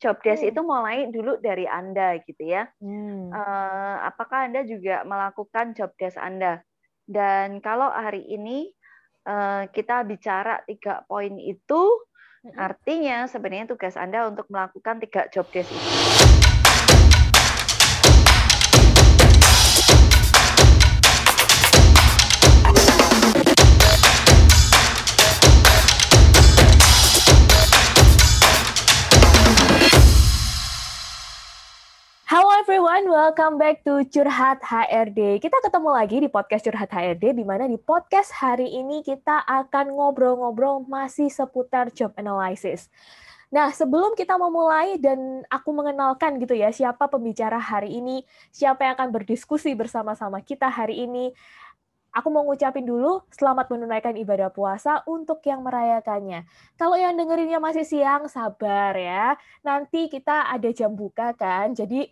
job desk hmm. itu mulai dulu dari Anda gitu ya. Hmm. Uh, apakah Anda juga melakukan job desk Anda? Dan kalau hari ini uh, kita bicara tiga poin itu, hmm. artinya sebenarnya tugas Anda untuk melakukan tiga job desk itu. Everyone, welcome back to Curhat HRD. Kita ketemu lagi di podcast Curhat HRD, di mana di podcast hari ini kita akan ngobrol-ngobrol masih seputar job analysis. Nah, sebelum kita memulai dan aku mengenalkan gitu ya, siapa pembicara hari ini, siapa yang akan berdiskusi bersama-sama kita hari ini, aku mau ngucapin dulu selamat menunaikan ibadah puasa untuk yang merayakannya. Kalau yang dengerinnya masih siang, sabar ya. Nanti kita ada jam buka kan, jadi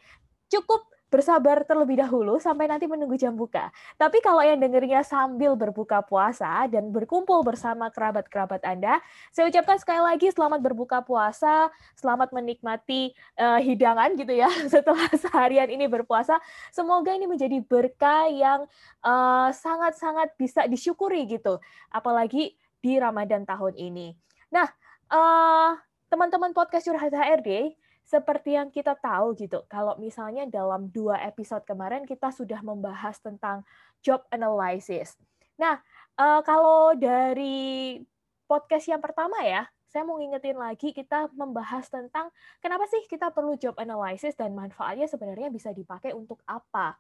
cukup bersabar terlebih dahulu sampai nanti menunggu jam buka. Tapi kalau yang dengernya sambil berbuka puasa dan berkumpul bersama kerabat-kerabat Anda, saya ucapkan sekali lagi selamat berbuka puasa, selamat menikmati uh, hidangan gitu ya setelah seharian ini berpuasa. Semoga ini menjadi berkah yang eh, sangat-sangat uh, bisa disyukuri gitu, apalagi di Ramadan tahun ini. Nah, uh, teman-teman podcast Curhat HRD, seperti yang kita tahu gitu, kalau misalnya dalam dua episode kemarin kita sudah membahas tentang job analysis. Nah, uh, kalau dari podcast yang pertama ya, saya mau ngingetin lagi kita membahas tentang kenapa sih kita perlu job analysis dan manfaatnya sebenarnya bisa dipakai untuk apa.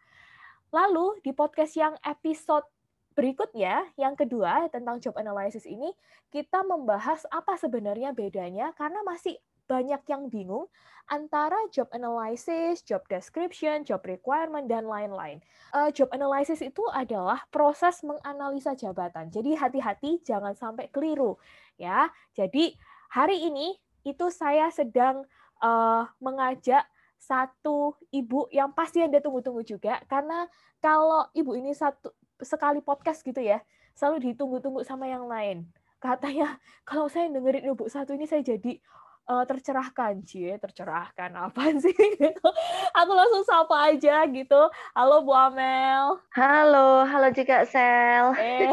Lalu di podcast yang episode berikutnya, yang kedua tentang job analysis ini, kita membahas apa sebenarnya bedanya karena masih banyak yang bingung antara job analysis, job description, job requirement, dan lain-lain. Uh, job analysis itu adalah proses menganalisa jabatan. Jadi hati-hati jangan sampai keliru ya. Jadi hari ini itu saya sedang uh, mengajak satu ibu yang pasti Anda tunggu-tunggu juga karena kalau ibu ini satu sekali podcast gitu ya, selalu ditunggu-tunggu sama yang lain. Katanya kalau saya dengerin ibu satu ini saya jadi uh, tercerahkan, cie, tercerahkan apa sih? aku langsung sapa aja gitu. Halo Bu Amel. Halo, halo juga Sel. Eh,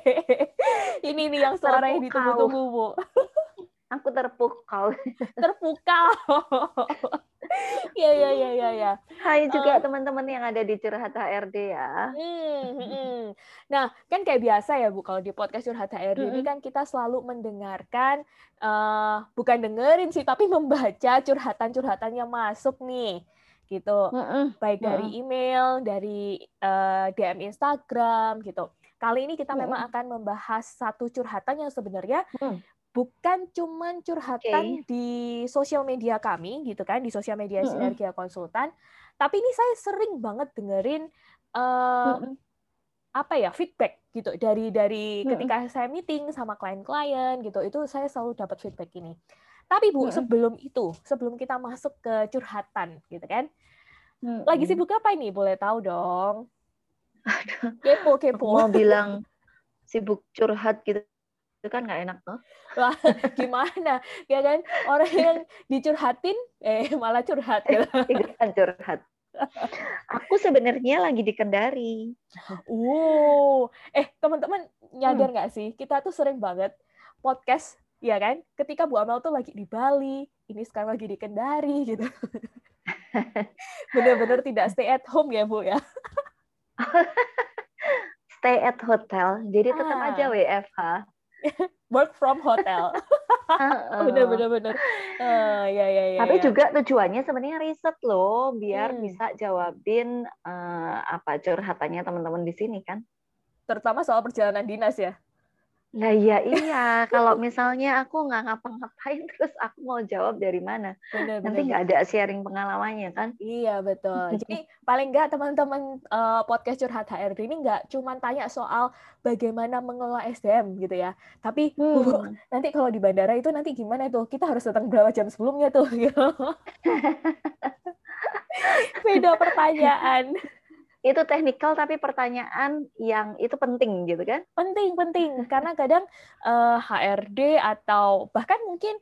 ini nih yang suara yang ditunggu-tunggu Bu. aku terpukau. terpukau. Ya ya ya ya ya. Hai juga uh, teman-teman yang ada di Curhat HRD ya. Hmm, hmm, hmm. Nah, kan kayak biasa ya Bu kalau di podcast Curhat HRD hmm. ini kan kita selalu mendengarkan uh, bukan dengerin sih tapi membaca curhatan-curhatan yang masuk nih gitu. Mm Baik dari email, dari uh, eh, DM Instagram gitu. Kali ini kita mm memang akan membahas satu curhatan yang sebenarnya mm bukan cuman curhatan okay. di sosial media kami gitu kan di sosial media Sinergia Konsultan tapi ini saya sering banget dengerin uh, apa ya feedback gitu dari dari ketika saya meeting sama klien-klien gitu itu saya selalu dapat feedback ini. Tapi bu sebelum itu sebelum kita masuk ke curhatan gitu kan lagi sibuk apa ini? Boleh tahu dong. Kepo kepo. Mau bilang sibuk curhat gitu itu kan nggak enak tuh. Wah, gimana? Ya kan orang yang dicurhatin eh malah curhat gitu. curhat. Aku sebenarnya lagi di Kendari. Uh, eh teman-teman nyadar hmm. nggak hmm. sih kita tuh sering banget podcast ya kan? Ketika Bu Amel tuh lagi di Bali, ini sekarang lagi di Kendari gitu. Bener-bener tidak stay at home ya Bu ya. stay at hotel, jadi tetap ah. aja WFH. work from hotel. bener bener bener. Uh, ya, ya, ya, Tapi ya. juga tujuannya sebenarnya riset loh, biar hmm. bisa jawabin uh, apa curhatannya teman-teman di sini kan. Terutama soal perjalanan dinas ya. Nah iya iya, kalau misalnya aku nggak ngapa-ngapain terus aku mau jawab dari mana? Bener, Nanti nggak ada sharing pengalamannya kan? Iya betul. Jadi paling nggak teman-teman uh, podcast curhat HRD ini nggak cuma tanya soal bagaimana mengelola SDM gitu ya, tapi hmm. nanti kalau di bandara itu nanti gimana tuh? Kita harus datang berapa jam sebelumnya tuh? Gitu. Beda pertanyaan itu teknikal tapi pertanyaan yang itu penting gitu kan? Penting penting karena kadang uh, eh, HRD atau bahkan mungkin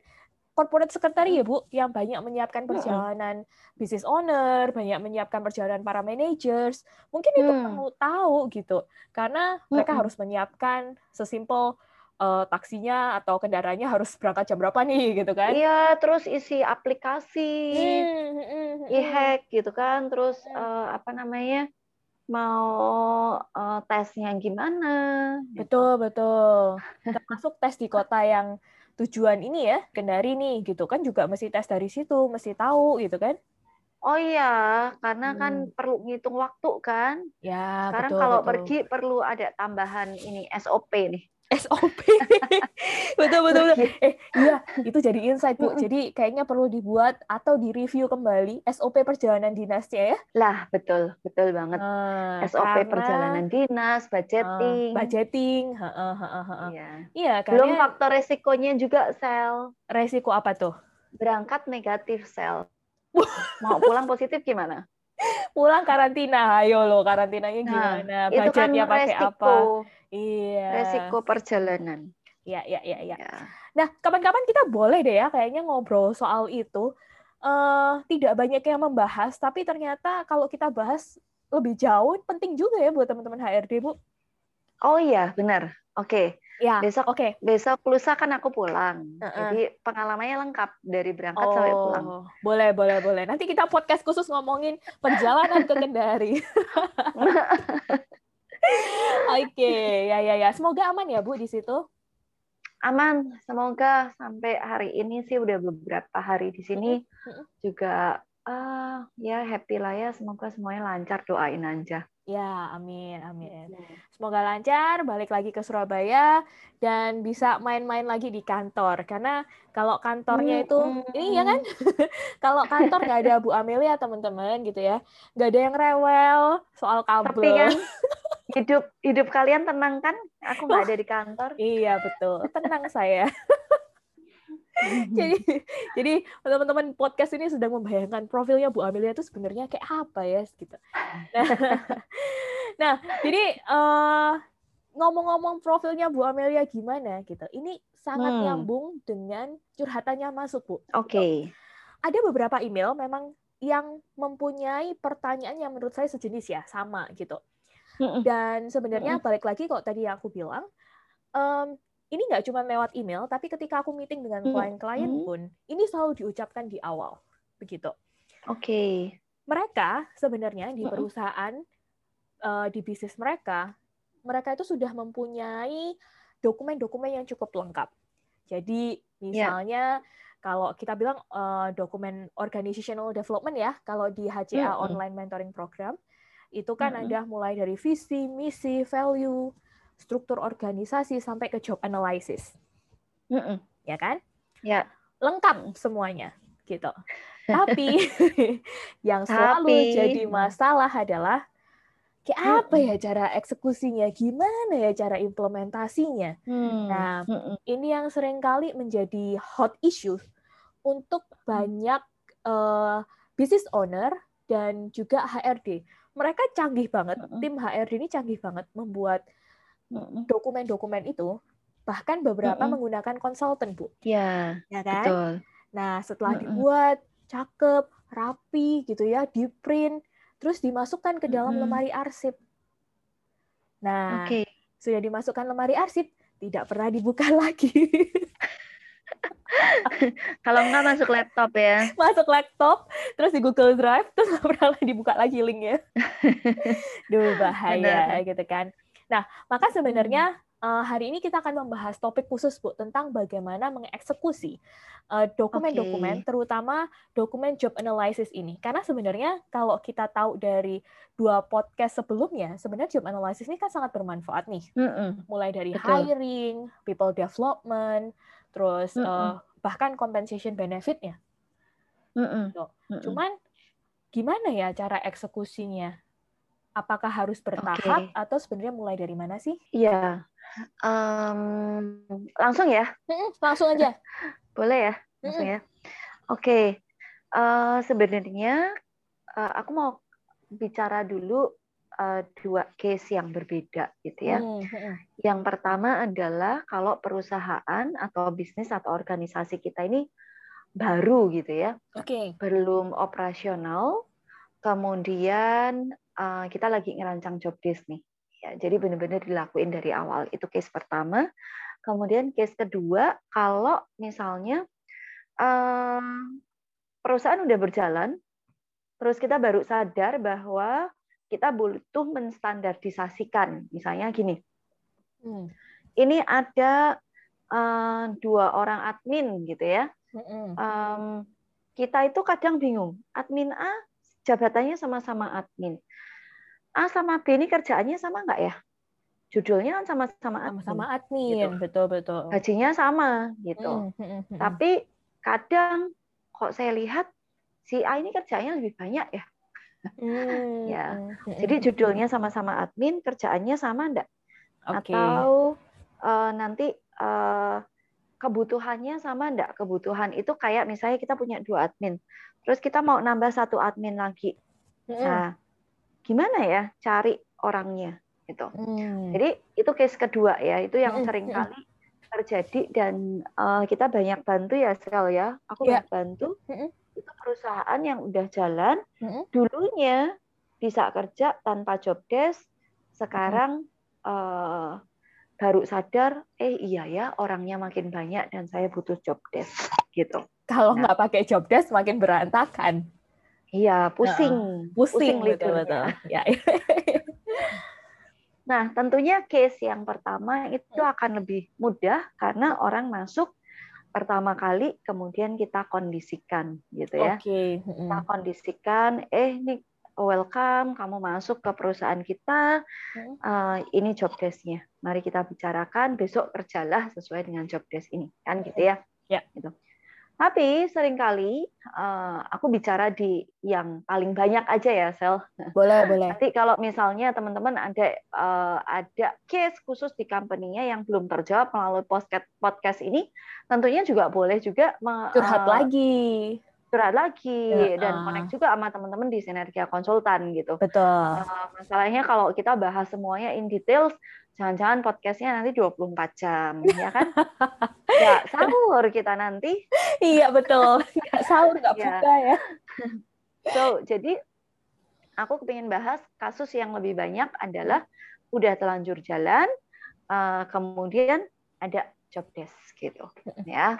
corporate secretary ya Bu, yang banyak menyiapkan perjalanan mm-hmm. business owner, banyak menyiapkan perjalanan para managers, mungkin itu mm. perlu tahu gitu, karena mereka mm-hmm. harus menyiapkan sesimpel uh, taksinya atau kendaraannya harus berangkat jam berapa nih gitu kan? Iya, terus isi aplikasi, mm-hmm. e-hack gitu kan, terus uh, apa namanya? Mau uh, tesnya gimana. Gitu. Betul, betul. Termasuk tes di kota yang tujuan ini ya, Kendari nih gitu kan juga mesti tes dari situ, mesti tahu gitu kan. Oh iya, karena kan hmm. perlu ngitung waktu kan. Ya, Sekarang betul, kalau betul. pergi perlu ada tambahan ini SOP nih. SOP. betul, betul, betul. Eh, iya, itu jadi insight, Bu. Jadi kayaknya perlu dibuat atau direview kembali SOP perjalanan dinasnya ya. Lah, betul, betul banget. Uh, SOP karena, perjalanan dinas, budgeting. Uh, budgeting, ha, ha, ha, ha. Iya. Iya, karena... Belum faktor resikonya juga, sel. Resiko apa tuh? Berangkat negatif, sel. Mau pulang positif gimana? Pulang karantina. Ayo lo karantinanya nah, gimana? nah, budgetnya kan pakai apa? iya. Resiko perjalanan. Iya iya iya ya. nah kapan-kapan kita boleh deh ya kayaknya ngobrol soal itu. Uh, tidak banyak yang membahas tapi ternyata kalau kita bahas lebih jauh penting juga ya buat teman-teman HRD bu. Oh iya benar. Oke Ya, besok oke. Okay. Besok lusa kan aku pulang. Uh -uh. Jadi pengalamannya lengkap dari berangkat oh, sampai pulang. Boleh, boleh, boleh. Nanti kita podcast khusus ngomongin perjalanan ke Kendari. Oke, okay. ya ya ya. Semoga aman ya Bu di situ. Aman, semoga sampai hari ini sih udah beberapa hari di sini juga uh, ya happy lah ya. Semoga semuanya lancar. Doain aja. Ya, amin, amin. Semoga lancar, balik lagi ke Surabaya dan bisa main-main lagi di kantor. Karena kalau kantornya itu, mm, ini ya kan, kalau kantor nggak ada Bu Amelia teman-teman gitu ya, nggak ada yang rewel soal kabel. Tapi kan hidup hidup kalian tenang kan? Aku nggak ada di kantor. iya betul, tenang saya. jadi jadi teman-teman podcast ini sedang membayangkan profilnya Bu Amelia itu sebenarnya kayak apa ya gitu. Nah, nah jadi uh, ngomong-ngomong profilnya Bu Amelia gimana gitu. Ini sangat hmm. nyambung dengan curhatannya masuk Bu. Oke. Okay. Ada beberapa email memang yang mempunyai pertanyaan yang menurut saya sejenis ya sama gitu. Dan sebenarnya balik lagi kok tadi yang aku bilang um, ini nggak cuma lewat email, tapi ketika aku meeting dengan hmm. klien-klien hmm. pun, ini selalu diucapkan di awal, begitu. Oke. Okay. Mereka sebenarnya di hmm. perusahaan, uh, di bisnis mereka, mereka itu sudah mempunyai dokumen-dokumen yang cukup lengkap. Jadi ya. misalnya yeah. kalau kita bilang uh, dokumen organizational development ya, kalau di HCA -hmm. online mentoring program, itu kan -hmm. ada mulai dari visi, misi, value, struktur organisasi sampai ke job analysis. Mm -mm. Ya kan? Ya. Lengkap semuanya gitu. Tapi yang selalu Tapi... jadi masalah adalah kayak apa ya cara eksekusinya, gimana ya cara implementasinya. Hmm. Nah, ini yang sering kali menjadi hot issue untuk banyak uh, business owner dan juga HRD. Mereka canggih banget, tim HRD ini canggih banget membuat dokumen-dokumen itu bahkan beberapa mm-hmm. menggunakan konsultan bu. Ya, ya kan? Betul. Nah setelah mm-hmm. dibuat cakep, rapi gitu ya, di print, terus dimasukkan ke dalam mm-hmm. lemari arsip. Nah okay. sudah dimasukkan lemari arsip, tidak pernah dibuka lagi. Kalau nggak masuk laptop ya. Masuk laptop, terus di Google Drive, terus nggak pernah dibuka lagi linknya. Duh bahaya Benar. gitu kan. Nah, maka sebenarnya uh, hari ini kita akan membahas topik khusus Bu tentang bagaimana mengeksekusi eh, dokumen-dokumen, okay. terutama dokumen job analysis ini. Karena sebenarnya kalau kita tahu dari dua podcast sebelumnya, sebenarnya job analysis ini kan sangat bermanfaat nih. Mm -mm. Mulai dari Betul. hiring, people development, terus mm -mm. Uh, bahkan compensation benefitnya. Mm -mm. Mm -mm. Cuman gimana ya cara eksekusinya? Apakah harus bertahap okay. atau sebenarnya mulai dari mana sih? Iya, um, langsung ya? langsung aja. Boleh ya, langsung ya. Oke, okay. uh, eh, sebenarnya uh, aku mau bicara dulu uh, dua case yang berbeda gitu ya. Hmm. Yang pertama adalah kalau perusahaan atau bisnis atau organisasi kita ini baru gitu ya. Oke. Okay. Belum operasional. Kemudian uh, kita lagi ngerancang job desk nih. Ya, jadi benar-benar dilakuin dari awal. Itu case pertama. Kemudian case kedua, kalau misalnya uh, perusahaan udah berjalan, terus kita baru sadar bahwa kita butuh menstandardisasikan. Misalnya gini, hmm. ini ada uh, dua orang admin gitu ya. Hmm. Um, kita itu kadang bingung. Admin A jabatannya sama-sama admin. A sama B ini kerjaannya sama nggak ya? Judulnya kan sama-sama admin. Sama-sama admin, gitu. betul betul. Gajinya sama gitu. Hmm, Tapi kadang kok saya lihat si A ini kerjanya lebih banyak ya. Hmm. ya. Jadi judulnya sama-sama admin, kerjaannya sama enggak? Okay. Atau uh, nanti uh, kebutuhannya sama enggak? Kebutuhan itu kayak misalnya kita punya dua admin, terus kita mau nambah satu admin lagi. Hmm. Nah, gimana ya cari orangnya gitu. Hmm. Jadi itu case kedua ya, itu yang sering kali terjadi dan uh, kita banyak bantu ya Sel ya. Aku yeah. banyak bantu itu perusahaan yang udah jalan hmm. dulunya bisa kerja tanpa job desk sekarang hmm. uh, baru sadar eh iya ya orangnya makin banyak dan saya butuh job desk gitu kalau nah. nggak nah, pakai job desk makin berantakan iya pusing uh, pusing, pusing betul betul ya nah tentunya case yang pertama itu hmm. akan lebih mudah karena orang masuk pertama kali kemudian kita kondisikan gitu ya. Okay. Kita kondisikan eh ini welcome kamu masuk ke perusahaan kita. Uh, ini job desk-nya. Mari kita bicarakan besok kerjalah sesuai dengan job desk ini kan gitu ya. Ya. Gitu. Tapi sering kali uh, aku bicara di yang paling banyak aja ya, Sel. Boleh, boleh. Nanti kalau misalnya teman-teman ada uh, ada case khusus di company-nya yang belum terjawab melalui podcast podcast ini, tentunya juga boleh juga curhat uh, lagi. Curhat lagi ya, dan connect juga sama teman-teman di Sinergia Konsultan gitu. Betul. Uh, masalahnya kalau kita bahas semuanya in details, Jangan-jangan podcastnya nanti 24 jam, ya kan? Nggak sahur kita nanti. Iya, betul. Nggak sahur, nggak ya. buka ya. So, jadi aku kepingin bahas kasus yang lebih banyak adalah udah telanjur jalan, uh, kemudian ada job desk gitu. ya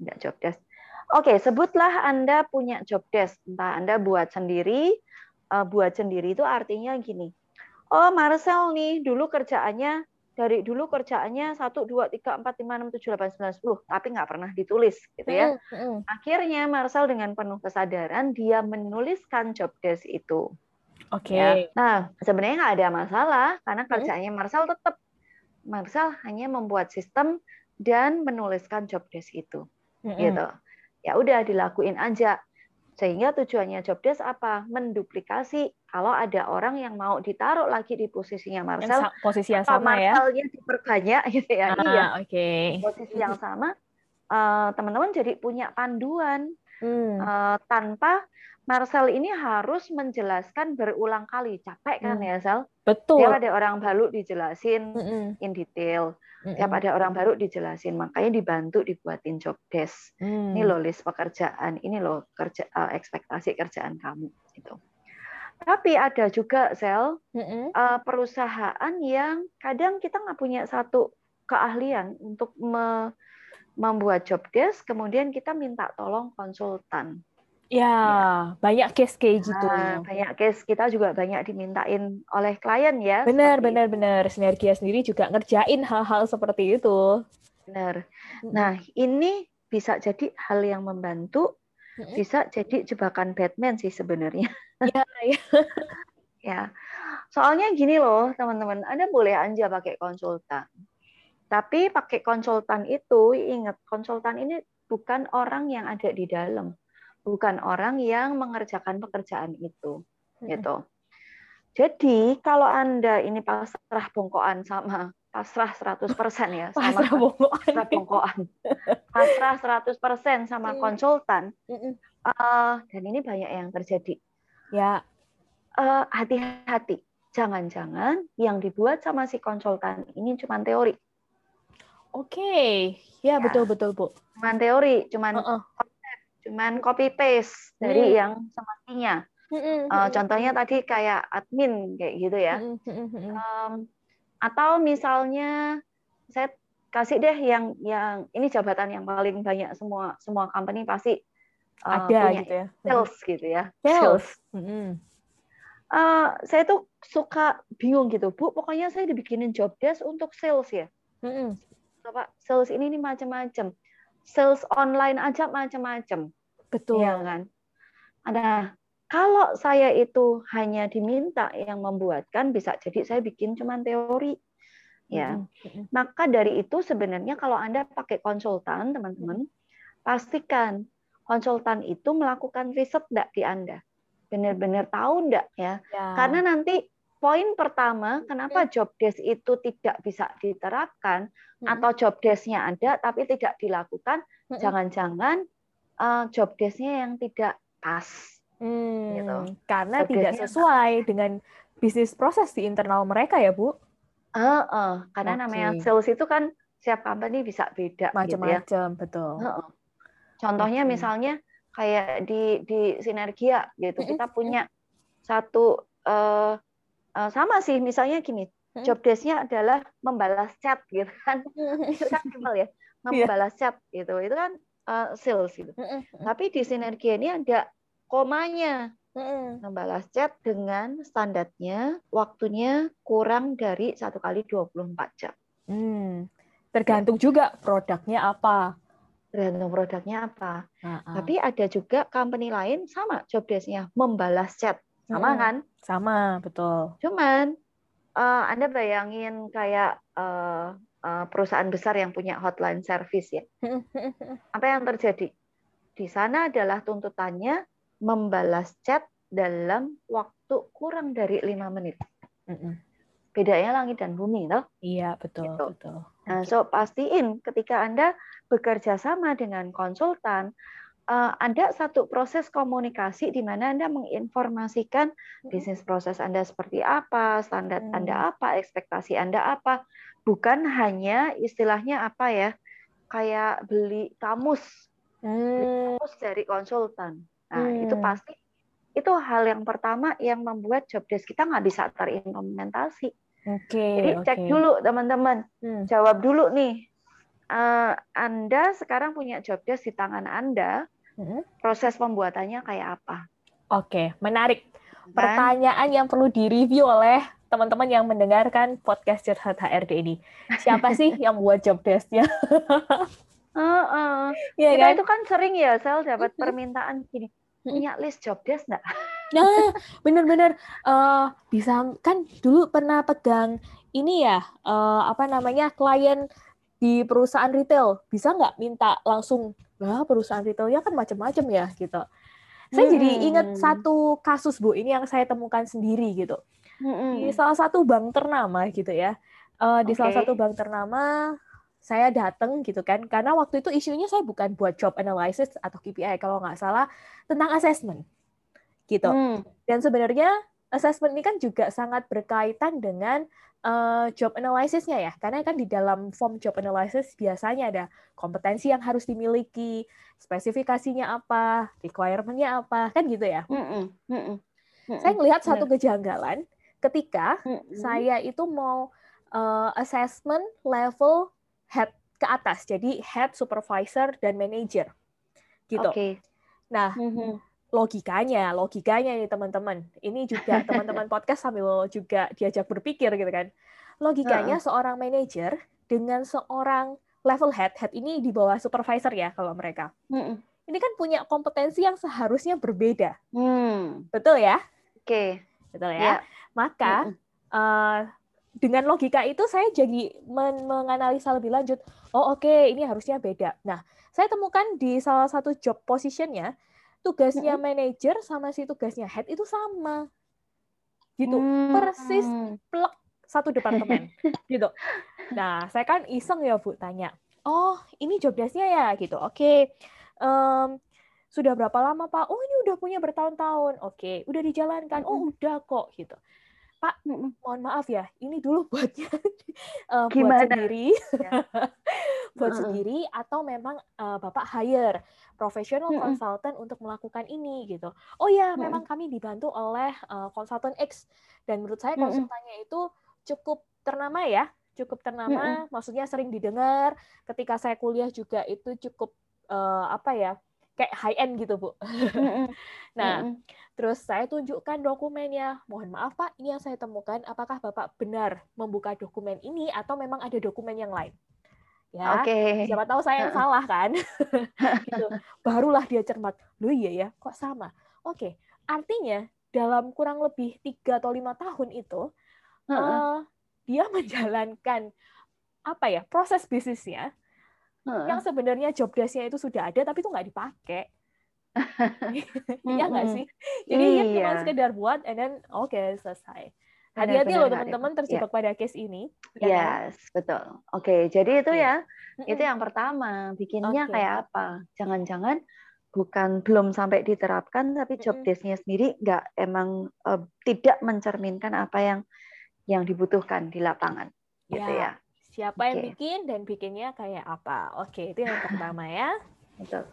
Ada job desk. Oke, sebutlah Anda punya job desk. Entah Anda buat sendiri, uh, buat sendiri itu artinya gini, oh Marcel nih dulu kerjaannya dari dulu kerjaannya satu dua tiga empat lima enam tujuh delapan sembilan sepuluh tapi nggak pernah ditulis gitu ya. Mm, mm. Akhirnya Marcel dengan penuh kesadaran dia menuliskan job desk itu. Oke. Okay. Ya. Nah sebenarnya nggak ada masalah karena kerjaannya Marcel tetap Marcel hanya membuat sistem dan menuliskan job desk itu, mm -hmm. gitu. Ya udah dilakuin aja. Sehingga tujuannya job desk apa? Menduplikasi kalau ada orang yang mau ditaruh lagi di posisinya Marcel, yang posisi yang sama ya. Marcelnya diperbanyak gitu ya. Ah, iya. Oke. Okay. Posisi yang sama, eh, teman-teman uh, jadi punya panduan hmm. uh, tanpa Marcel ini harus menjelaskan berulang kali. Capek kan hmm. ya, Sel? Betul. Tiap ada orang baru dijelasin hmm. in detail. Hmm. Tiap ada orang baru dijelasin. Makanya dibantu dibuatin job desk. Hmm. Ini loh list pekerjaan. Ini loh kerja uh, ekspektasi kerjaan kamu. Gitu. Tapi ada juga, Sel, uh, perusahaan yang kadang kita nggak punya satu keahlian untuk me membuat job desk, kemudian kita minta tolong konsultan. Ya, ya, banyak case kayak gitu. Nah, banyak case kita juga banyak dimintain oleh klien ya. Benar, benar, itu. benar. Sinergia sendiri juga ngerjain hal-hal seperti itu. Benar. Nah, ini bisa jadi hal yang membantu, bisa jadi jebakan Batman sih sebenarnya. Ya, ya. ya. Soalnya gini loh, teman-teman, Anda boleh aja pakai konsultan. Tapi pakai konsultan itu, ingat, konsultan ini bukan orang yang ada di dalam bukan orang yang mengerjakan pekerjaan itu gitu. Jadi kalau Anda ini pasrah bongkoan sama pasrah 100% ya sama pasrah bongkoan. Pasrah bongkoan. pasrah 100% sama konsultan. Uh, dan ini banyak yang terjadi. Ya. Uh, hati-hati. Jangan-jangan yang dibuat sama si konsultan ini cuma teori. Oke, okay. ya, ya betul betul bu. Cuman teori, cuman uh -uh cuman copy paste dari hmm. yang semestinya. Uh, contohnya tadi kayak admin kayak gitu ya. Um, atau misalnya saya kasih deh yang yang ini jabatan yang paling banyak semua semua company pasti uh, ada punya gitu ya. Sales gitu ya. Sales. sales. Uh, saya tuh suka bingung gitu, Bu. Pokoknya saya dibikinin job desk untuk sales ya. Mm-hmm. Pak, sales ini nih macam-macam. Sales online aja macam-macam. Betul. Ya kan? Ada kalau saya itu hanya diminta yang membuatkan, bisa jadi saya bikin cuma teori. Ya. Maka dari itu sebenarnya kalau Anda pakai konsultan, teman-teman, pastikan konsultan itu melakukan riset enggak di Anda. Benar-benar tahu enggak ya? ya. Karena nanti poin pertama, kenapa job desk itu tidak bisa diterapkan atau job desk-nya ada tapi tidak dilakukan, jangan-jangan uh, job desk-nya yang tidak pas Hmm, gitu. Karena tidak sesuai dengan bisnis proses di internal mereka ya, Bu? Uh, uh, karena okay. namanya sales itu kan siap company bisa beda macam-macam, gitu ya. betul. Uh, uh. Contohnya okay. misalnya kayak di di sinergia gitu, kita punya satu uh, uh, sama sih, misalnya gini, job desk-nya adalah membalas chat gitu kan, itu kan simpel ya, iya. membalas chat gitu, itu kan uh, sales gitu. Tapi di sinergia ini ada komanya. Hmm. Membalas chat dengan standarnya waktunya kurang dari satu kali 24 jam. Hmm. Tergantung juga produknya apa. Tergantung produknya apa. Uh -uh. Tapi ada juga company lain sama job desk-nya membalas chat. Sama hmm. kan? Sama, betul. Cuman uh, Anda bayangin kayak uh, perusahaan besar yang punya hotline service ya. apa yang terjadi? Di sana adalah tuntutannya membalas chat dalam waktu kurang dari lima menit. Bedanya langit dan bumi, toh? Iya, betul, gitu. betul. Nah, so pastiin ketika Anda bekerja sama dengan konsultan, uh, ada satu proses komunikasi di mana Anda menginformasikan bisnis proses Anda seperti apa, standar. Anda apa, ekspektasi Anda apa, bukan hanya istilahnya apa ya, kayak beli kamus, hmm. beli kamus dari konsultan. Nah, hmm. itu pasti itu hal yang pertama yang membuat job desk kita nggak bisa terimplementasi. Oke. Okay, Jadi cek okay. dulu teman-teman, hmm. jawab dulu nih. Uh, anda sekarang punya job desk di tangan Anda, hmm. proses pembuatannya kayak apa? Oke, okay, menarik. Pertanyaan yang perlu direview oleh teman-teman yang mendengarkan podcast Curhat HRD ini. Siapa sih yang buat job desk-nya? Uh, uh. Ya, kita kan? itu kan sering ya, sel dapat permintaan gini punya list job desk nggak? Nah, benar-benar uh, bisa kan dulu pernah pegang ini ya uh, apa namanya klien di perusahaan retail bisa nggak minta langsung lah perusahaan retailnya kan macam-macam ya gitu. Saya hmm. jadi ingat satu kasus bu ini yang saya temukan sendiri gitu hmm. di salah satu bank ternama gitu ya. Uh, di okay. salah satu bank ternama saya datang gitu kan karena waktu itu isunya saya bukan buat job analysis atau KPI kalau nggak salah tentang assessment gitu hmm. dan sebenarnya assessment ini kan juga sangat berkaitan dengan uh, job analysisnya ya karena kan di dalam form job analysis biasanya ada kompetensi yang harus dimiliki spesifikasinya apa requirementnya apa kan gitu ya mm -mm. Mm -mm. saya melihat satu kejanggalan ketika mm -mm. saya itu mau uh, assessment level head ke atas, jadi head, supervisor, dan manager, gitu. Okay. Nah, mm-hmm. logikanya, logikanya nih teman-teman, ini juga teman-teman podcast sambil juga diajak berpikir gitu kan. Logikanya uh-uh. seorang manager dengan seorang level head, head ini di bawah supervisor ya kalau mereka. Mm-mm. Ini kan punya kompetensi yang seharusnya berbeda, mm. betul ya? Oke, okay. betul ya. Yeah. Maka uh, dengan logika itu saya jadi men menganalisa lebih lanjut. Oh oke, okay, ini harusnya beda. Nah, saya temukan di salah satu job positionnya tugasnya manager sama si tugasnya head itu sama, gitu, hmm. persis plek satu departemen, gitu. Nah, saya kan iseng ya bu tanya, oh ini job desknya ya, gitu. Oke, okay. um, sudah berapa lama pak? Oh ini udah punya bertahun-tahun. Oke, okay. udah dijalankan. Oh udah kok, gitu. Pak, mohon maaf ya, ini dulu buatnya uh, buat sendiri. Ya. buat sendiri atau memang uh, Bapak hire professional consultant untuk melakukan ini gitu. Oh ya, memang kami dibantu oleh uh, konsultan X dan menurut saya konsultannya itu cukup ternama ya, cukup ternama, maksudnya sering didengar. Ketika saya kuliah juga itu cukup uh, apa ya? Kayak high end gitu bu. nah, terus saya tunjukkan dokumennya. Mohon maaf pak, ini yang saya temukan. Apakah bapak benar membuka dokumen ini atau memang ada dokumen yang lain? Ya, okay. siapa tahu saya yang salah kan? gitu. Barulah dia cermat. Loh iya ya, kok sama? Oke, artinya dalam kurang lebih tiga atau lima tahun itu uh -uh. Uh, dia menjalankan apa ya proses bisnisnya yang sebenarnya job desk-nya itu sudah ada tapi itu nggak dipakai. Iya nggak sih? Jadi iya. dia cuma sekedar buat and then oke okay, selesai. Hati-hati loh teman-teman terjebak yeah. pada case ini. Ya yes, kan? betul. Oke, okay, jadi itu yeah. ya, itu yang pertama. Bikinnya okay. kayak apa? Jangan-jangan bukan belum sampai diterapkan, tapi job desk-nya sendiri nggak emang uh, tidak mencerminkan apa yang yang dibutuhkan di lapangan, gitu ya. Siapa yang bikin dan bikinnya kayak apa? Oke, itu yang pertama ya. Betul.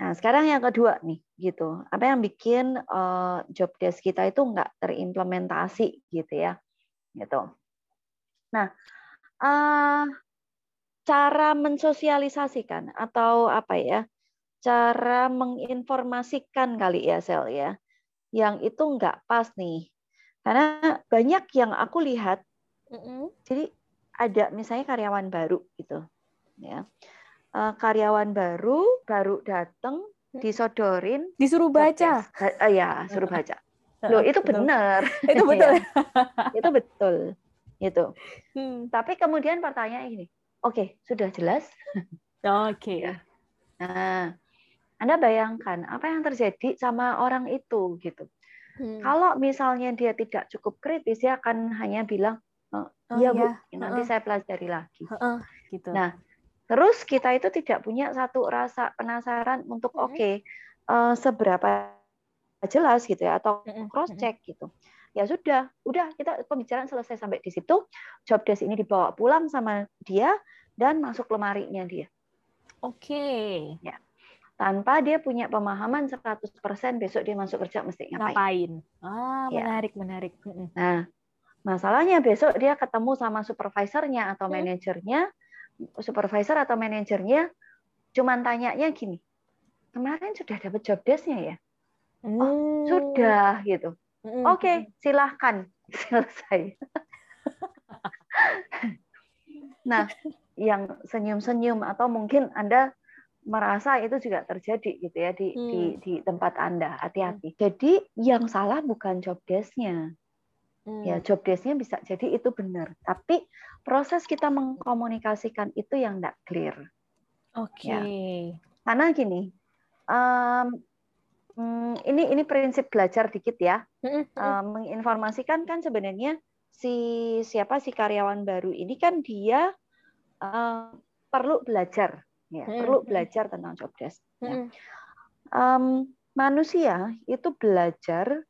Nah, sekarang yang kedua nih, gitu. Apa yang bikin uh, job desk kita itu nggak terimplementasi, gitu ya, gitu. Nah, uh, cara mensosialisasikan atau apa ya, cara menginformasikan kali ya, Sel ya, yang itu nggak pas nih. Karena banyak yang aku lihat, mm -hmm. jadi ada misalnya karyawan baru gitu ya. Uh, karyawan baru baru datang hmm. disodorin. Disuruh baca. uh, ya suruh baca. Loh itu benar itu betul. Itu betul. Itu hmm. tapi kemudian pertanyaan ini. Oke okay, sudah jelas? Oke. Okay. ya. nah anda bayangkan apa yang terjadi sama orang itu gitu. Hmm. kalau misalnya dia tidak cukup kritis dia akan hanya bilang Oh, iya Bu, ya. nanti uh saya pelajari lagi. Uh gitu. Nah, terus kita itu tidak punya satu rasa penasaran untuk uh oke okay, uh, seberapa jelas gitu ya atau cross check gitu. Ya sudah, udah kita pembicaraan selesai sampai di situ. Job desk ini dibawa pulang sama dia dan masuk lemarinya dia. Oke. Okay. Ya. Tanpa dia punya pemahaman 100% besok dia masuk kerja mesti ngapain. Ngapain. Ah, menarik, ya. menarik. Nah, Masalahnya besok dia ketemu sama supervisornya atau hmm. manajernya, supervisor atau manajernya cuman tanyanya gini, kemarin sudah dapat job desk-nya ya? Oh, hmm. sudah gitu. Hmm. Oke, okay, silahkan selesai. nah, yang senyum-senyum atau mungkin Anda merasa itu juga terjadi gitu ya di hmm. di di tempat Anda. Hati-hati. Jadi yang salah bukan job desk-nya. Ya, hmm. job desk-nya bisa jadi itu benar, tapi proses kita mengkomunikasikan itu yang tidak clear. Oke. Okay. Ya. Karena gini, um, ini ini prinsip belajar dikit ya. Um, menginformasikan kan sebenarnya si siapa si karyawan baru ini kan dia um, perlu belajar, ya, perlu belajar tentang job desk. Ya. Um, manusia itu belajar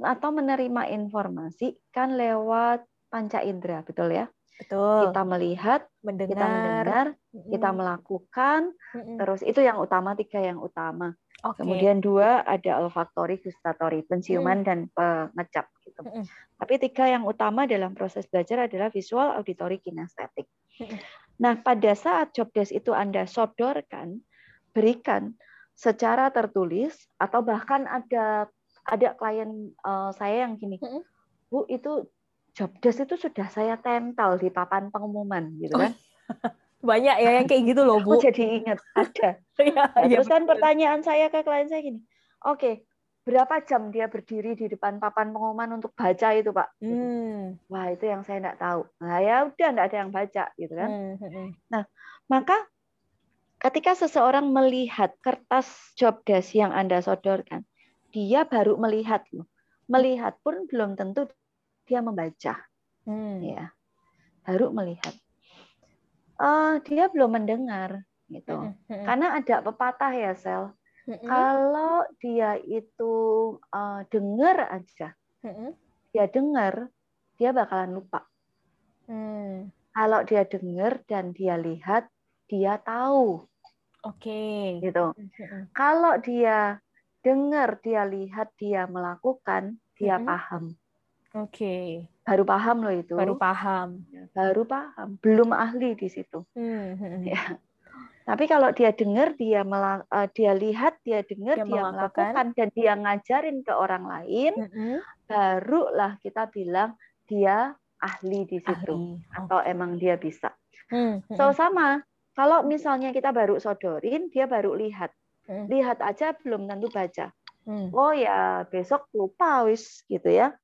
atau menerima informasi kan lewat panca indera, betul ya? Betul. Kita melihat, mendengar, kita mendengar, mm. kita melakukan, mm. terus itu yang utama tiga yang utama. Okay. Kemudian dua ada olfaktori, gustatory, penciuman mm. dan pengecap gitu. Mm. Tapi tiga yang utama dalam proses belajar adalah visual, auditory, kinestetik. Mm. Nah, pada saat job desk itu Anda sodorkan, berikan secara tertulis atau bahkan ada ada klien uh, saya yang gini, Bu itu job desk itu sudah saya tempel di papan pengumuman gitu kan. Banyak ya yang kayak gitu loh, Bu. Aku jadi ingat ada. ya, nah, terus kan pertanyaan saya ke klien saya gini, oke, okay, berapa jam dia berdiri di depan papan pengumuman untuk baca itu, Pak? Gitu. Hmm. Wah, itu yang saya tidak tahu. Nah, ya udah tidak ada yang baca gitu kan. Hmm. Nah, maka ketika seseorang melihat kertas job desk yang Anda sodorkan, dia baru melihat loh. Melihat pun belum tentu dia membaca. Hmm. Ya. Baru melihat. Uh, dia belum mendengar gitu. Hmm. Hmm. Karena ada pepatah ya, Sel. Hmm. Kalau dia itu uh, dengar aja, hmm. dia dengar, dia bakalan lupa. Hmm. Kalau dia dengar dan dia lihat, dia tahu. Oke. Okay. Gitu. Kalau dia dengar, dia lihat, dia melakukan, dia hmm. paham. Oke. Okay. Baru paham loh itu. Baru paham. Ya, baru paham. Belum ahli di situ. Hmm. Ya. Tapi kalau dia dengar, dia melak uh, dia lihat, dia dengar, dia, dia melakukan. melakukan dan dia ngajarin ke orang lain, hmm. barulah kita bilang dia ahli di situ ahli. atau okay. emang dia bisa. Hmm. So sama, kalau misalnya kita baru sodorin, dia baru lihat. Hmm. Lihat aja belum tentu baca. Hmm. Oh ya, besok lupa wis gitu ya.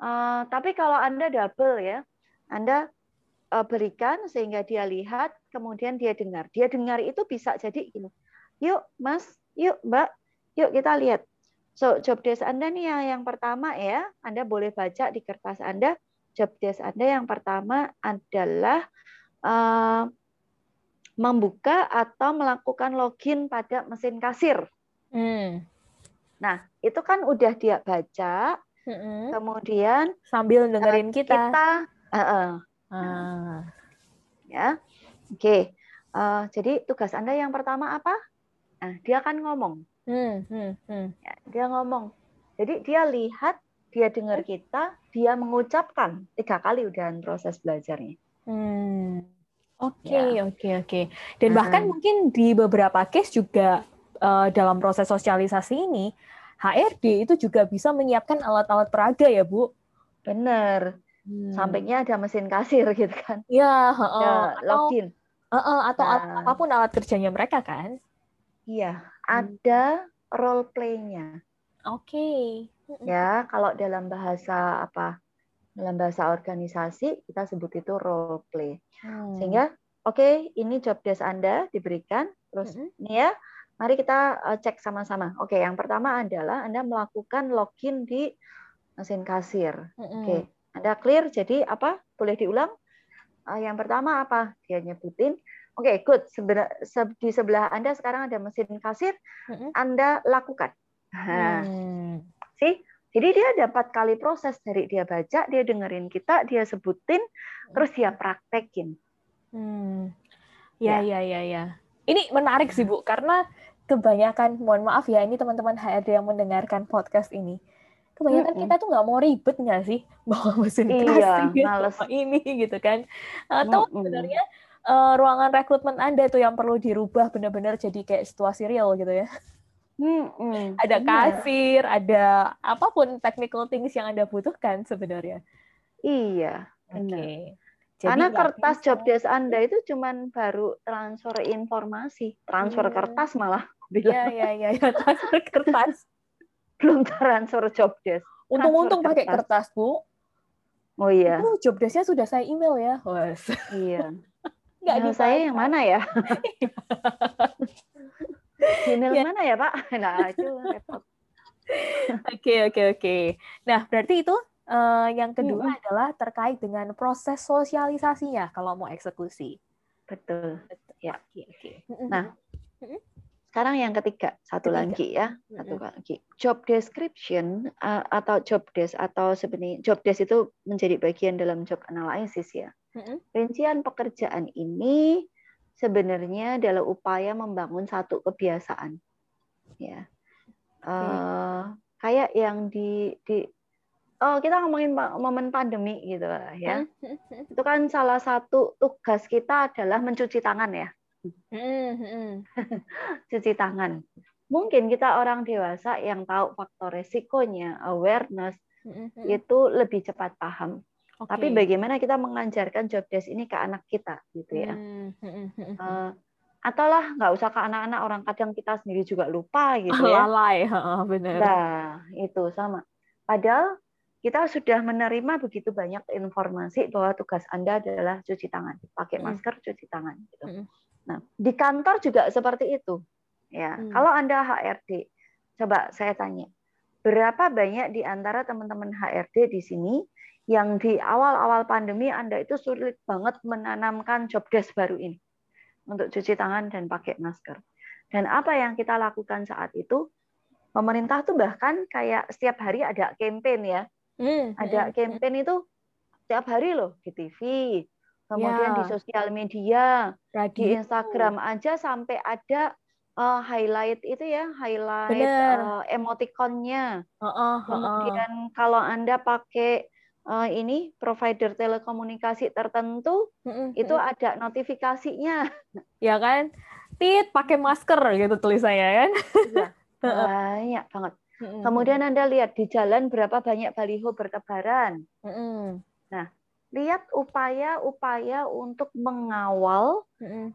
Uh, tapi kalau Anda double ya, Anda uh, berikan sehingga dia lihat, kemudian dia dengar. Dia dengar itu bisa jadi ini. Yuk, Mas, yuk, Mbak, yuk kita lihat. So, job desk Anda nih yang, yang pertama ya, Anda boleh baca di kertas Anda job desk Anda yang pertama adalah uh, membuka atau melakukan login pada mesin kasir. Hmm. Nah, itu kan udah dia baca, hmm. kemudian sambil dengerin uh, kita. Kita, uh, uh, uh. ya, oke. Okay. Uh, jadi tugas Anda yang pertama apa? Nah, dia akan ngomong. Hmm, hmm, hmm. Ya, dia ngomong. Jadi dia lihat dia dengar kita, dia mengucapkan tiga kali udah proses belajarnya. Hmm. Oke, ya. oke, oke. Dan bahkan hmm. mungkin di beberapa case juga uh, dalam proses sosialisasi ini, HRD itu juga bisa menyiapkan alat-alat peraga ya, Bu? Benar. Hmm. Sampingnya ada mesin kasir gitu kan. Iya, uh, ya, login. Uh, uh, atau nah. apa pun alat kerjanya mereka kan? Iya, ada role play-nya. Oke. Okay. Ya, kalau dalam bahasa apa? Dalam bahasa organisasi kita sebut itu role play. Hmm. Sehingga oke, okay, ini job desk Anda diberikan, terus hmm. ini ya, mari kita eh, cek sama-sama. Oke, okay, yang pertama adalah Anda melakukan login di mesin kasir. Hmm. Oke, okay. Anda clear. Jadi apa? Boleh diulang? Eh, yang pertama apa? Dia nyebutin. Oke, okay, good. di sebelah Anda sekarang ada mesin kasir. Hmm. Anda lakukan. Nah, hmm sih. Jadi dia dapat kali proses dari dia baca, dia dengerin kita, dia sebutin, terus dia praktekin. Hmm. Ya, ya, ya, ya. Ini menarik sih Bu, karena kebanyakan, mohon maaf ya, ini teman-teman HRD yang mendengarkan podcast ini, kebanyakan mm -hmm. kita tuh nggak mau ribet nggak sih bawa mesin iya, males. ini gitu kan? Atau mm -hmm. sebenarnya uh, ruangan rekrutmen Anda tuh yang perlu dirubah benar-benar jadi kayak situasi real gitu ya? Hmm, ada kasir, iya. ada apa pun technical things yang Anda butuhkan sebenarnya. Iya, Oke. Okay. Karena kertas job desk Anda itu cuman baru transfer informasi, transfer hmm. kertas malah. Iya, iya, iya, ya, transfer kertas. Belum transfer job desk. Untung-untung pakai kertas, Bu. Oh iya. Itu job desk-nya sudah saya email ya. Was. Iya. Nggak email saya yang mana ya? Email yeah. mana ya Pak? Nah itu repot. Oke oke oke. Nah berarti itu uh, yang kedua hmm. adalah terkait dengan proses sosialisasinya kalau mau eksekusi. Betul. Betul. Ya. Oke oke. Nah sekarang yang ketiga satu ketiga. lagi ya satu lagi job description uh, atau job desk atau sebenarnya job desk itu menjadi bagian dalam job analysis ya. Rincian pekerjaan ini sebenarnya adalah upaya membangun satu kebiasaan. Ya. Uh, kayak yang di di oh kita ngomongin momen pandemi gitu ya. Itu kan salah satu tugas kita adalah mencuci tangan ya. Cuci tangan. Mungkin kita orang dewasa yang tahu faktor resikonya, awareness, itu lebih cepat paham. Okay. Tapi bagaimana kita mengajarkan job desk ini ke anak kita gitu ya. Hmm. Uh, atau lah nggak usah ke anak-anak orang kadang kita sendiri juga lupa gitu ya. Lalai, benar. Nah itu sama. Padahal kita sudah menerima begitu banyak informasi bahwa tugas anda adalah cuci tangan, pakai masker, cuci tangan. Gitu. Nah di kantor juga seperti itu. Ya, hmm. kalau anda HRD, coba saya tanya, berapa banyak di antara teman-teman HRD di sini yang di awal-awal pandemi Anda itu sulit banget menanamkan job desk baru ini untuk cuci tangan dan pakai masker. Dan apa yang kita lakukan saat itu, pemerintah tuh bahkan kayak setiap hari ada campaign ya. Hmm, ada hmm, campaign itu setiap hari loh di TV, kemudian ya. di sosial media, Radio. di Instagram aja sampai ada uh, highlight itu ya, highlight uh, emoticonnya. Uh -uh, kemudian uh kalau anda pakai uh, ini provider telekomunikasi tertentu, uh -uh, itu ada notifikasinya. Ya kan? Tit pakai masker gitu tulisannya kan? Iya, banyak banget. Kemudian Anda lihat di jalan berapa banyak baliho bertebaran. Nah, lihat upaya-upaya untuk mengawal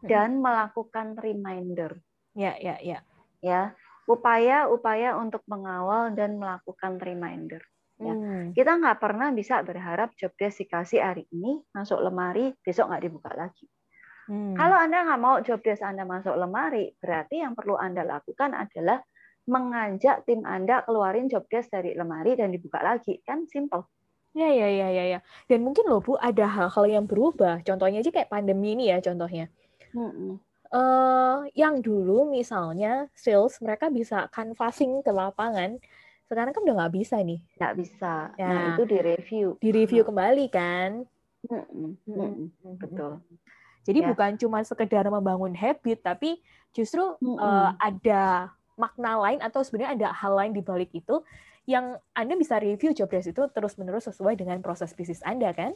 dan melakukan reminder. Ya, ya, ya. Ya, upaya-upaya untuk mengawal dan melakukan reminder. Ya. Hmm. Kita nggak pernah bisa berharap job desk dikasih hari ini masuk lemari, besok nggak dibuka lagi. Hmm. Kalau Anda nggak mau job desk Anda masuk lemari, berarti yang perlu Anda lakukan adalah mengajak tim Anda keluarin job desk dari lemari dan dibuka lagi. Kan simple. Ya, ya, ya, ya, ya. Dan mungkin loh Bu, ada hal-hal yang berubah. Contohnya aja kayak pandemi ini ya contohnya. Hmm. Uh, yang dulu misalnya sales mereka bisa canvassing ke lapangan, sekarang kan udah nggak bisa nih. Nggak bisa. Ya. Nah itu direview. Direview hmm. kembali kan. Hmm. Hmm. Betul. Jadi ya. bukan cuma sekedar membangun habit, tapi justru hmm. uh, ada makna lain atau sebenarnya ada hal lain di balik itu yang Anda bisa review job desk itu terus-menerus sesuai dengan proses bisnis Anda, kan?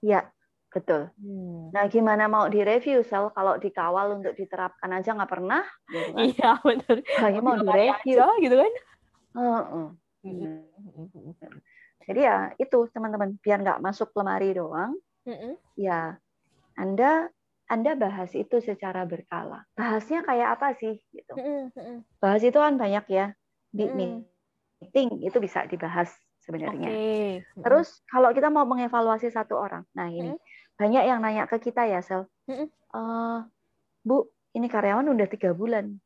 Ya, betul. Hmm. Nah, gimana mau direview, Sel? Kalau dikawal untuk diterapkan aja nggak pernah. Gitu kan? Iya, betul. Hanya mau direview. Aja, gitu kan? Uh -uh. Hmm. Jadi ya itu teman-teman biar nggak masuk lemari doang, mm -hmm. ya Anda anda bahas itu secara berkala. Bahasnya kayak apa sih? Gitu. Bahas itu kan banyak ya di meeting itu bisa dibahas sebenarnya. Okay. Terus kalau kita mau mengevaluasi satu orang, nah ini banyak yang nanya ke kita ya Sel, uh, Bu, ini karyawan udah tiga bulan,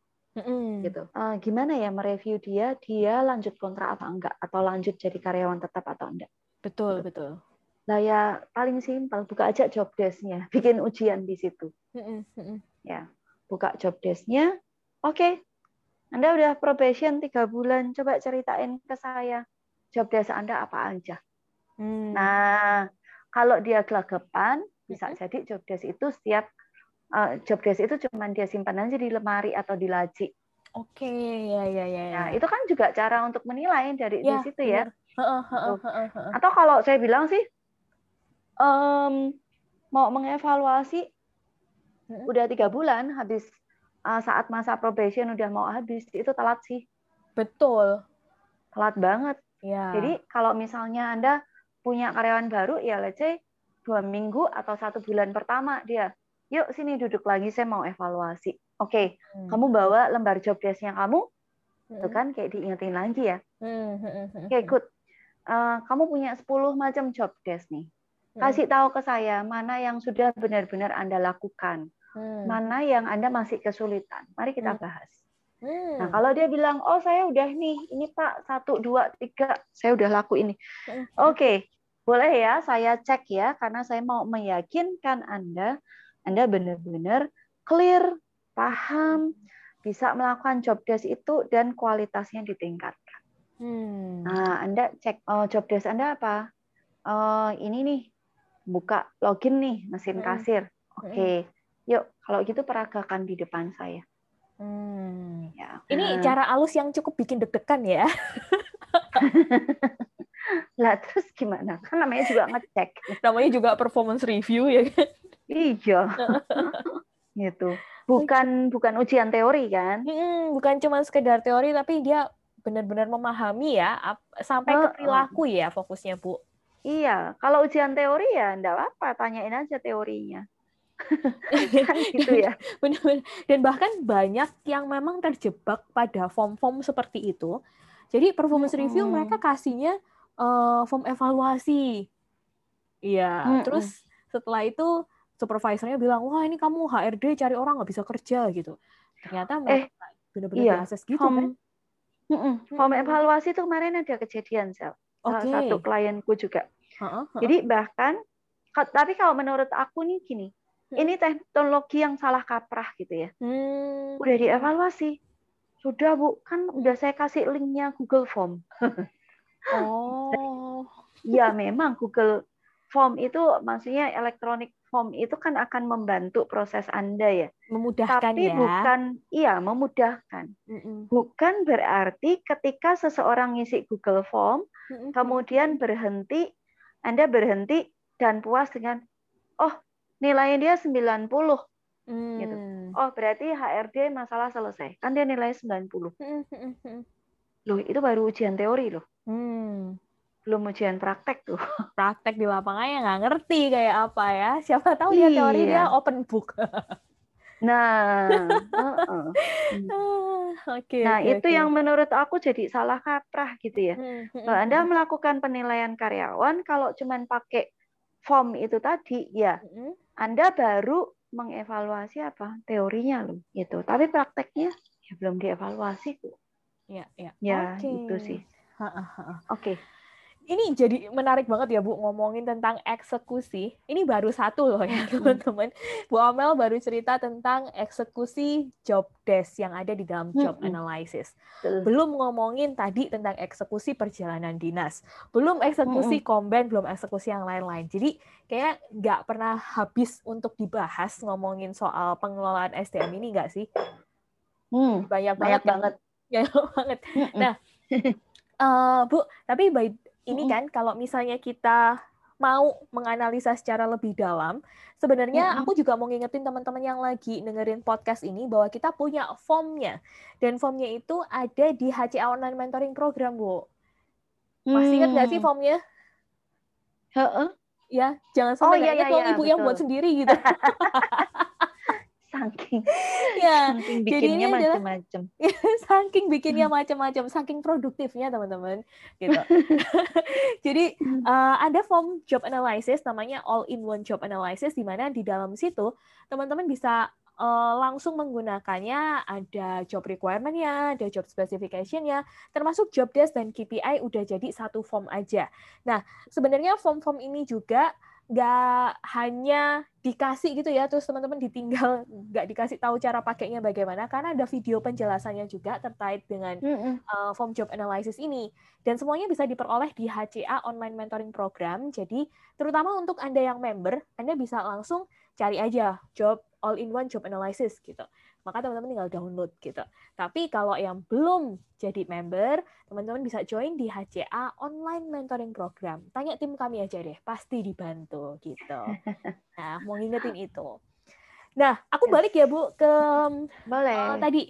gitu. Uh, gimana ya mereview dia, dia lanjut kontrak apa enggak, atau lanjut jadi karyawan tetap atau enggak? Betul gitu. betul. Nah ya paling simpel buka aja job desk-nya, bikin ujian di situ. Ya, buka job desk-nya. Oke, okay. Anda udah probation tiga bulan, coba ceritain ke saya job desk Anda apa aja. Hmm. Nah, kalau dia gelagapan, bisa jadi job desk itu setiap uh, job desk itu cuma dia simpan aja di lemari atau di laci. Oke, okay. ya, ya ya ya. Nah, itu kan juga cara untuk menilai dari ya, di situ ya. Atau kalau saya bilang sih um, mau mengevaluasi hmm. udah tiga bulan habis uh, saat masa probation udah mau habis itu telat sih betul telat banget ya. jadi kalau misalnya anda punya karyawan baru ya let's say dua minggu atau satu bulan pertama dia yuk sini duduk lagi saya mau evaluasi oke okay, hmm. kamu bawa lembar job desknya kamu hmm. itu kan kayak diingetin lagi ya hmm. oke okay, good uh, kamu punya 10 macam job desk nih Hmm. Kasih tahu ke saya mana yang sudah benar-benar Anda lakukan, hmm. mana yang Anda masih kesulitan. Mari kita hmm. bahas. Hmm. Nah, kalau dia bilang, oh saya udah nih, ini Pak satu dua tiga, saya udah laku ini. Hmm. Oke, okay. boleh ya saya cek ya, karena saya mau meyakinkan Anda, Anda benar-benar clear, paham, bisa melakukan job desk itu dan kualitasnya ditingkatkan. Hmm. Nah, Anda cek oh, job desk Anda apa? Oh, ini nih buka login nih mesin hmm. kasir. Oke, okay. yuk kalau gitu peragakan di depan saya. Hmm. Ya. Ini cara alus yang cukup bikin deg-degan ya. lah terus gimana? Kan namanya juga ngecek. namanya juga performance review ya kan? Iya. gitu. Bukan bukan ujian teori kan? Hmm, bukan cuma sekedar teori tapi dia benar-benar memahami ya sampai ke perilaku ya fokusnya Bu. Iya, kalau ujian teori ya enggak apa-apa, tanyain aja teorinya. kan gitu ya. Benar-benar. Dan bahkan banyak yang memang terjebak pada form-form seperti itu. Jadi performance hmm. review mereka kasihnya uh, form evaluasi. Iya, hmm. terus setelah itu supervisornya bilang, "Wah, ini kamu HRD cari orang nggak bisa kerja gitu." Ternyata eh, mereka eh, benar-benar iya, proses gitu form, kan. Form evaluasi itu kemarin ada kejadian, Sel okay. salah satu klienku juga. Uh -uh, Jadi bahkan, tapi kalau menurut aku nih gini, hmm. ini teknologi yang salah kaprah gitu ya. Hmm. Udah dievaluasi, sudah bu, kan udah saya kasih linknya Google Form. oh. Ya memang Google Form itu maksudnya electronic form itu kan akan membantu proses Anda ya. Memudahkan Tapi ya. bukan iya, memudahkan. Mm-mm. Bukan berarti ketika seseorang ngisi Google Form. Kemudian berhenti Anda berhenti dan puas dengan oh, nilainya dia 90. gitu. Mm. Oh, berarti HRD masalah selesai. Kan dia nilai 90. Mm, mm, mm, Loh, itu baru ujian teori loh. mm. Belum ujian praktek tuh. Praktek di lapangannya nggak ngerti kayak apa ya. Siapa tahu dia teori Iya. dia open book. Nah, heeh. Ah, Oke. nah oke, itu oke. yang menurut aku jadi salah kaprah gitu ya. Kalau mm, Anda mm. melakukan penilaian karyawan, kalau cuman pakai form itu tadi, ya Anda baru mengevaluasi apa teorinya loh, gitu. Tapi prakteknya ya belum dievaluasi tuh. Ya, ya. Ya, Oke. itu sih. Ha-ha, ha-ha. Ini jadi menarik banget ya Bu ngomongin tentang eksekusi. Ini baru satu loh ya teman-teman. Bu Amel baru cerita tentang eksekusi job desk yang ada di dalam job analysis. Belum ngomongin tadi tentang eksekusi perjalanan dinas. Belum eksekusi komben, belum eksekusi yang lain-lain. Jadi kayak nggak pernah habis untuk dibahas ngomongin soal pengelolaan SDM ini nggak sih? Hmm, Banyak, banyak banget. ya. banget. Banyak banget. Nah, Eh, Bu, tapi by ini kan kalau misalnya kita mau menganalisa secara lebih dalam, sebenarnya Mm-mm. aku juga mau ngingetin teman-teman yang lagi dengerin podcast ini bahwa kita punya formnya. Dan formnya itu ada di HCA Online Mentoring Program, Bu. Masih ingat nggak sih Hmm. formnya? Heeh. Ya, jangan Oh, sampai iya, ingat iya, dong iya, ibu yang buat betul. sendiri gitu. Saking, ya, saking bikinnya macam-macam. saking bikinnya macam-macam, saking produktifnya teman-teman, gitu. Jadi Hmm. uh, ada form job analysis namanya all in one job analysis di mana di dalam situ teman-teman bisa uh, langsung menggunakannya ada job requirement-nya, ada job specification-nya, termasuk job desk dan KPI udah jadi satu form aja. Nah, sebenarnya form-form ini juga nggak hanya dikasih gitu ya, terus teman-teman ditinggal nggak dikasih tahu cara pakainya bagaimana, karena ada video penjelasannya juga terkait dengan Mm-mm. uh, form job analysis ini. Dan semuanya bisa diperoleh di HCA Online Mentoring Program. Jadi, terutama untuk Anda yang member, Anda bisa langsung cari aja job all-in-one job analysis gitu. Maka teman-teman tinggal download gitu. Tapi kalau yang belum jadi member, teman-teman bisa join di HCA Online Mentoring Program. Tanya tim kami aja deh, pasti dibantu gitu. Nah, mau ngingetin itu. Nah, aku balik ya Bu ke Boleh. eh, tadi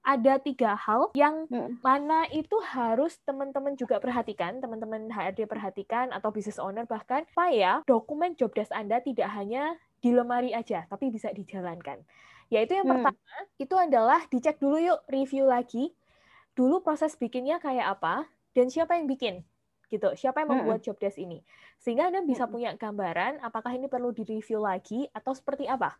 ada tiga hal yang Mm. mana itu harus teman-teman juga perhatikan, teman-teman HRD perhatikan atau business owner bahkan supaya dokumen job desk Anda tidak hanya di lemari aja, tapi bisa dijalankan. Yaitu yang Hmm. pertama itu adalah dicek dulu yuk review lagi dulu proses bikinnya kayak apa dan siapa yang bikin gitu, siapa yang membuat job desk ini. Sehingga Anda bisa punya gambaran apakah ini perlu direview lagi atau seperti apa.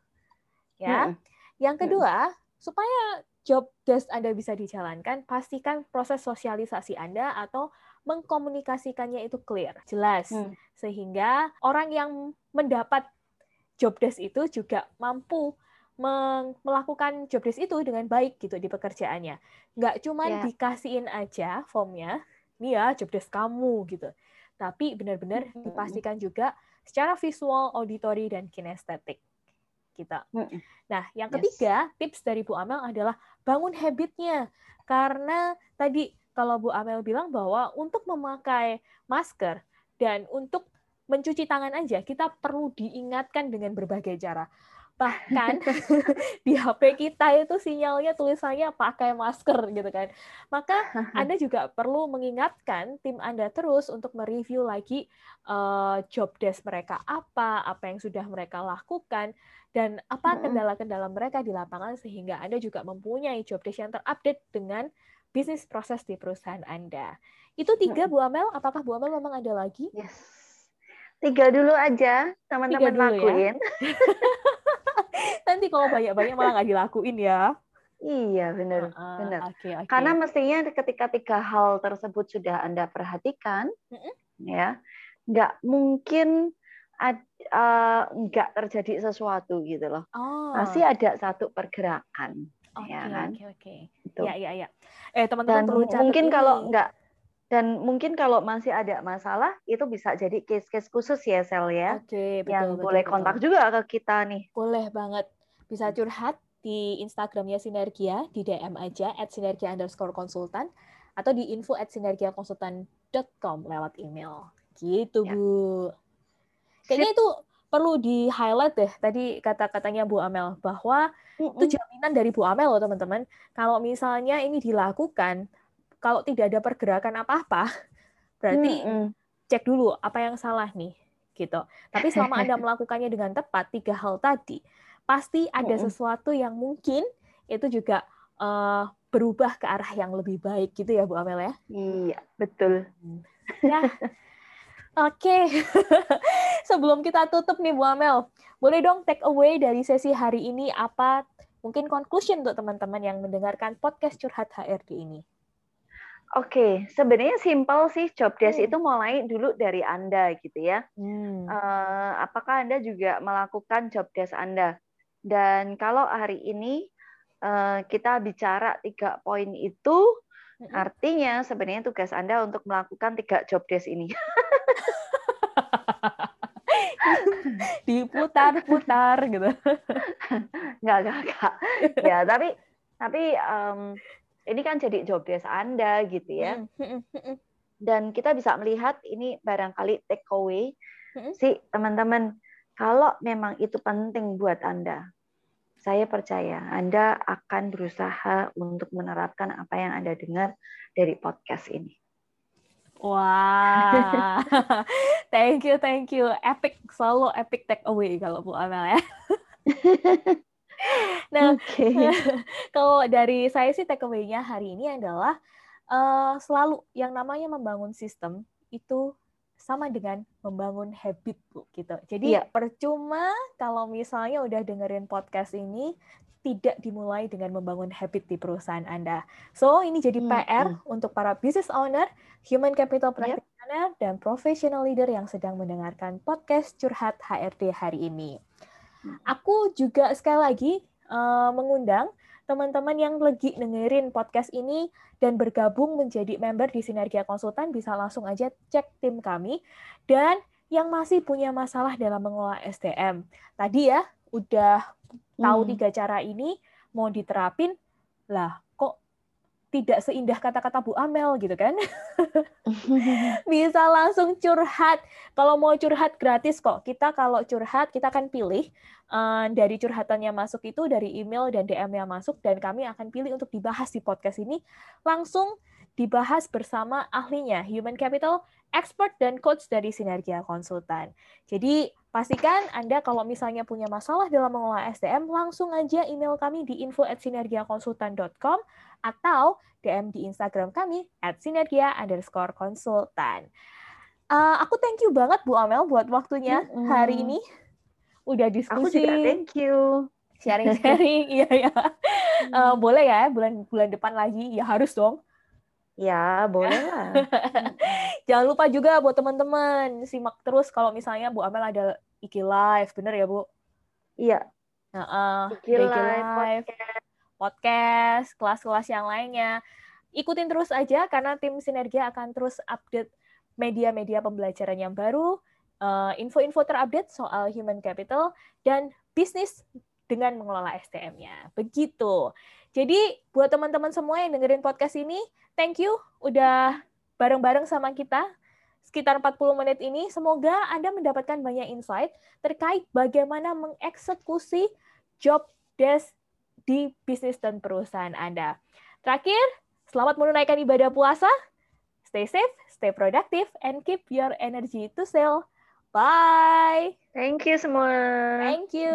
Ya. Yang kedua, supaya job desk Anda bisa dijalankan, pastikan proses sosialisasi Anda atau mengkomunikasikannya itu clear, jelas. Hmm. Sehingga orang yang mendapat job desk itu juga mampu melakukan job desk itu dengan baik gitu di pekerjaannya. Nggak cuman Ya. dikasihin aja formnya, nih ya job desk kamu gitu. Tapi benar-benar Mm-mm. dipastikan juga secara visual, auditory, dan kinestetik. Gitu. Mm-mm. Nah, yang Yes. ketiga, tips dari Bu Amel adalah bangun habitnya. Karena tadi kalau Bu Amel bilang bahwa untuk memakai masker dan untuk mencuci tangan aja, kita perlu diingatkan dengan berbagai cara. Bahkan di HP kita itu sinyalnya tulisannya pakai masker gitu kan. Maka Anda juga perlu mengingatkan tim Anda terus untuk mereview lagi eh, job desk mereka apa, apa yang sudah mereka lakukan, dan apa kendala-kendala mereka di lapangan sehingga Anda juga mempunyai job desk yang terupdate dengan bisnis proses di perusahaan Anda. Itu tiga Bu Amel, apakah Bu Amel memang ada lagi? Yes. Tiga dulu aja, teman-teman dulu ya. Nanti kalau banyak-banyak malah nggak dilakuin ya. Iya, benar. Heeh, benar. Oke, oke. Karena mestinya ketika tiga hal tersebut sudah Anda perhatikan, Mm-mm. ya, nggak mungkin ad- eh, nggak terjadi sesuatu gitu loh. oh, Pasti ada satu pergerakan. oke, ya kan? oke, oke. Gitu. Ya, ya, ya. Eh, teman-teman Dan perlu catat mungkin ini. kalau nggak Dan mungkin kalau masih ada masalah, itu bisa jadi case-case khusus ya, Sel ya. Oke, betul. Yang betul, boleh betul. kontak juga ke kita nih. Boleh banget. Bisa curhat di Instagramnya Sinergia, di DM aja, at sinergia underscore konsultan, atau di info at sinergiakonsultan.com lewat email. Gitu, Ya. Bu. Kayaknya Sip. itu perlu di-highlight deh, tadi kata-katanya Bu Amel, bahwa itu Mm-mm. jaminan dari Bu Amel loh teman-teman. Kalau misalnya ini dilakukan, kalau tidak ada pergerakan apa-apa, berarti Mm-mm. cek dulu apa yang salah nih gitu. Tapi selama Anda melakukannya dengan tepat tiga hal tadi, pasti ada sesuatu yang mungkin itu juga eh, berubah ke arah yang lebih baik gitu ya Bu Amel ya. Iya, betul. Ya. Oke. Sebelum kita tutup nih Bu Amel, boleh dong take away dari sesi hari ini apa mungkin conclusion untuk teman-teman yang mendengarkan podcast Curhat HRD ini. Oke, sebenarnya simpel sih job desk Hmm. itu mulai dulu dari Anda gitu ya. Hmm. Eh, apakah Anda juga melakukan job desk Anda? Dan kalau hari ini eh, kita bicara tiga poin itu, artinya sebenarnya tugas Anda untuk melakukan tiga job desk ini. Diputar-putar gitu. Nggak, nggak, nggak. Ya, tapi tapi em, ini kan jadi job desk Anda gitu ya. Dan kita bisa melihat ini barangkali take away sih teman-teman. Kalau memang itu penting buat Anda, saya percaya Anda akan berusaha untuk menerapkan apa yang Anda dengar dari podcast ini. Wah, thank you, thank you. Epic, selalu epic take away kalau Bu Amel ya. Nah, Oke. kalau dari saya sih take away-nya hari ini adalah eh, selalu yang namanya membangun sistem itu sama dengan membangun habit, Bu, gitu. Jadi Iya. percuma kalau misalnya udah dengerin podcast ini tidak dimulai dengan membangun habit di perusahaan Anda. So, ini jadi Hmm, PR hmm. untuk para business owner, human capital Yep. practitioner, dan professional leader yang sedang mendengarkan podcast Curhat HRD hari ini. Hmm. Aku juga sekali lagi eh, mengundang teman-teman yang lagi dengerin podcast ini dan bergabung menjadi member di Sinergia Konsultan bisa langsung aja cek tim kami dan yang masih punya masalah dalam mengelola SDM. Tadi ya udah tahu Hmm. tiga cara ini mau diterapin lah tidak seindah kata-kata Bu Amel gitu kan. Bisa langsung curhat. Kalau mau curhat gratis kok. Kita kalau curhat kita akan pilih eh, dari curhatannya masuk itu dari email dan DM-nya masuk dan kami akan pilih untuk dibahas di podcast ini. Langsung dibahas bersama ahlinya human capital expert dan coach dari Sinergia Konsultan. Jadi pastikan Anda kalau misalnya punya masalah dalam mengelola SDM langsung aja email kami di info@sinergiakonsultan.com atau DM di Instagram kami at sinergia underscore konsultan. Uh, aku thank you banget Bu Amel buat waktunya Mm-mm. hari ini. Udah Aku diskusi, juga thank you. sharing-sharing, iya ya. Uh, boleh ya bulan bulan depan lagi, ya harus dong. Ya, boleh lah. Jangan lupa juga buat teman-teman simak terus kalau misalnya Bu Amel ada IG live, bener ya Bu? Iya, Nah, IG Live, podcast, kelas-kelas yang lainnya. Ikutin terus aja karena tim Sinergia akan terus update media-media pembelajaran yang baru, eh, info-info terupdate soal human capital dan bisnis dengan mengelola SDM-nya. Begitu. Jadi buat teman-teman semua yang dengerin podcast ini, thank you udah bareng-bareng sama kita sekitar 40 menit ini. Semoga Anda mendapatkan banyak insight terkait bagaimana mengeksekusi job desk di bisnis dan perusahaan Anda. Terakhir, selamat menunaikan ibadah puasa. Stay safe, stay productive, and keep your energy to sell. Bye. Thank you semua. Thank you.